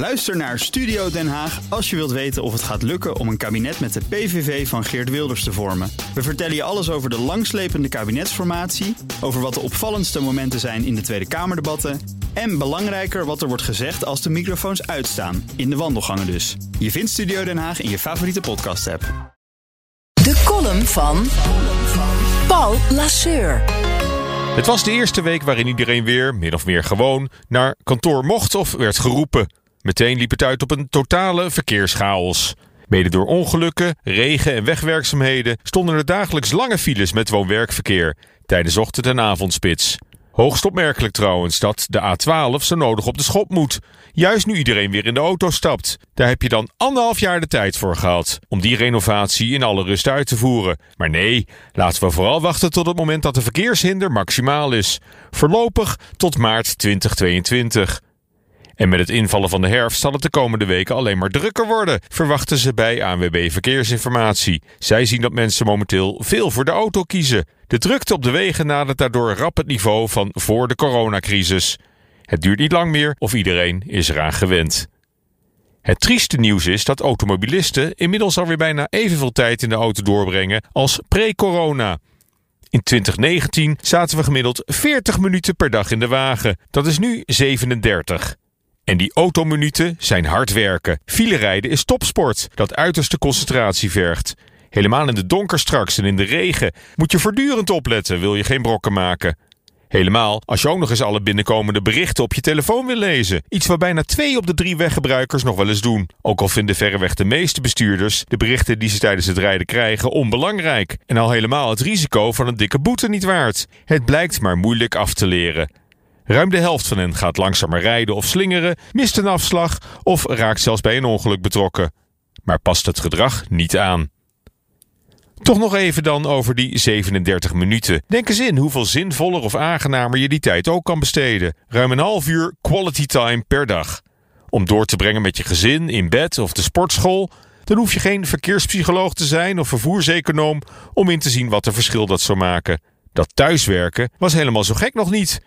Luister naar Studio Den Haag als je wilt weten of het gaat lukken om een kabinet met de PVV van Geert Wilders te vormen. We vertellen je alles over de langslepende kabinetsformatie, over wat de opvallendste momenten zijn in de Tweede Kamerdebatten en belangrijker wat er wordt gezegd als de microfoons uitstaan, in de wandelgangen dus. Je vindt Studio Den Haag in je favoriete podcast-app. De column van Paul Lasseur. Het was de eerste week waarin iedereen weer, min of meer gewoon, naar kantoor mocht of werd geroepen. Meteen liep het uit op een totale verkeerschaos. Mede door ongelukken, regen en wegwerkzaamheden stonden er dagelijks lange files met woon-werkverkeer tijdens ochtend- en avondspits. Hoogst opmerkelijk trouwens dat de A12 zo nodig op de schop moet. Juist nu iedereen weer in de auto stapt. Daar heb je dan anderhalf jaar de tijd voor gehad om die renovatie in alle rust uit te voeren. Maar nee, laten we vooral wachten tot het moment dat de verkeershinder maximaal is. Voorlopig tot maart 2022. En met het invallen van de herfst zal het de komende weken alleen maar drukker worden, verwachten ze bij ANWB Verkeersinformatie. Zij zien dat mensen momenteel veel voor de auto kiezen. De drukte op de wegen nadert daardoor rap het niveau van voor de coronacrisis. Het duurt niet lang meer of iedereen is eraan gewend. Het trieste nieuws is dat automobilisten inmiddels alweer bijna evenveel tijd in de auto doorbrengen als pre-corona. In 2019 zaten we gemiddeld 40 minuten per dag in de wagen. Dat is nu 37. En die autominuten zijn hard werken. Filerijden is topsport, dat uiterste concentratie vergt. Helemaal in de donker straks en in de regen moet je voortdurend opletten, wil je geen brokken maken. Helemaal als je ook nog eens alle binnenkomende berichten op je telefoon wil lezen. Iets wat bijna twee op de drie weggebruikers nog wel eens doen. Ook al vinden verreweg de meeste bestuurders de berichten die ze tijdens het rijden krijgen onbelangrijk. En al helemaal het risico van een dikke boete niet waard. Het blijkt maar moeilijk af te leren. Ruim de helft van hen gaat langzamer rijden of slingeren, mist een afslag of raakt zelfs bij een ongeluk betrokken. Maar past het gedrag niet aan. Toch nog even dan over die 37 minuten. Denk eens in hoeveel zinvoller of aangenamer je die tijd ook kan besteden. Ruim een half uur quality time per dag. Om door te brengen met je gezin, in bed of de sportschool. Dan hoef je geen verkeerspsycholoog te zijn of vervoerseconoom om in te zien wat een verschil dat zou maken. Dat thuiswerken was helemaal zo gek nog niet.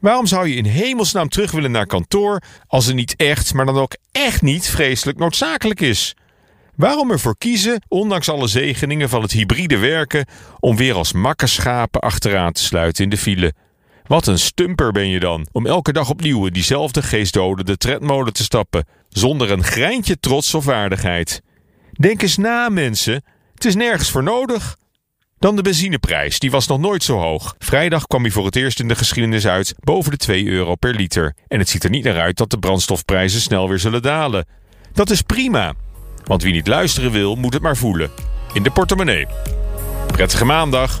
Waarom zou je in hemelsnaam terug willen naar kantoor als het niet echt, maar dan ook echt niet vreselijk noodzakelijk is? Waarom ervoor kiezen, ondanks alle zegeningen van het hybride werken, om weer als makkerschapen achteraan te sluiten in de file? Wat een stumper ben je dan, om elke dag opnieuw in diezelfde geestdodende tredmolen te stappen, zonder een greintje trots of waardigheid. Denk eens na, mensen. Het is nergens voor nodig. Dan de benzineprijs, die was nog nooit zo hoog. Vrijdag kwam hij voor het eerst in de geschiedenis uit boven de 2 euro per liter. En het ziet er niet naar uit dat de brandstofprijzen snel weer zullen dalen. Dat is prima, want wie niet luisteren wil, moet het maar voelen. In de portemonnee. Prettige maandag.